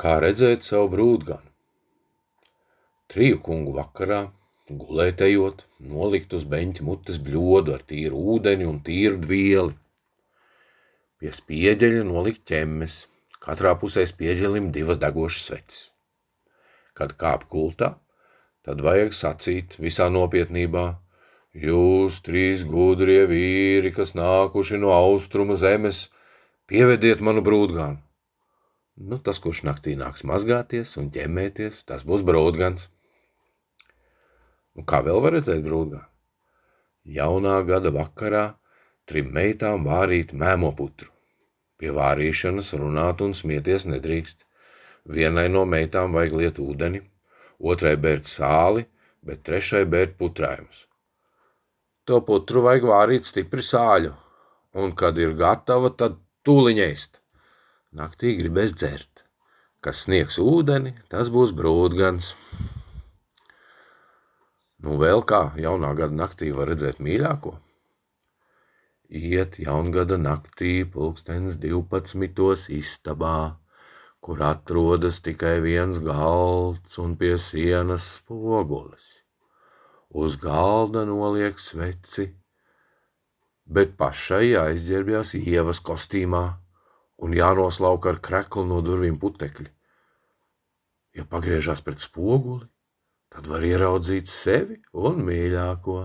Kā redzēt savu brūdganu? Triju kungu vakarā, gulētējot, nolikt uz beņķa mutes bļodu ar tīru ūdeni un tīru dvieli. Pie spieģeļa nolikt ķemmes, katrā pusē spieģelim divas degošas sveces. Kad kāp kultā, tad vajag sacīt visā nopietnībā – Jūs trīs gudrie vīri, kas nākuši no austrumu zemes, pievediet manu brūdganu. Nu, tas, kurš naktī nāks mazgāties un ķemmēties, tas būs brūdgans. Nu, kā vēl var redzēt brūdganu? Jaunā gada vakarā trim meitām vārīt mēmo putru. Pie vārīšanas runāt un smieties nedrīkst. Vienai no meitām vajag liet ūdeni, otrai bērt sāli, bet trešai bērt putrājumus. To putru vajag vārīt stipri sāļu, un, kad ir gatava, tad tūliņ ēst. Naktī gribēs dzert. Kas sniegs ūdeni, tas būs brūdgans. Nu, vēl kā jaunā gada naktī var redzēt mīļāko. Iet jaungada naktī pulkstens 12. istabā, kur atrodas tikai viens galds un pie sienas spogulis uz galda noliek sveci, bet pašai jāizģērbjās ievas kostīmā un jānoslauka ar kreklu no durvīm putekļi. Ja pagriežās pret spoguli, tad var ieraudzīt sevi un mīļāko.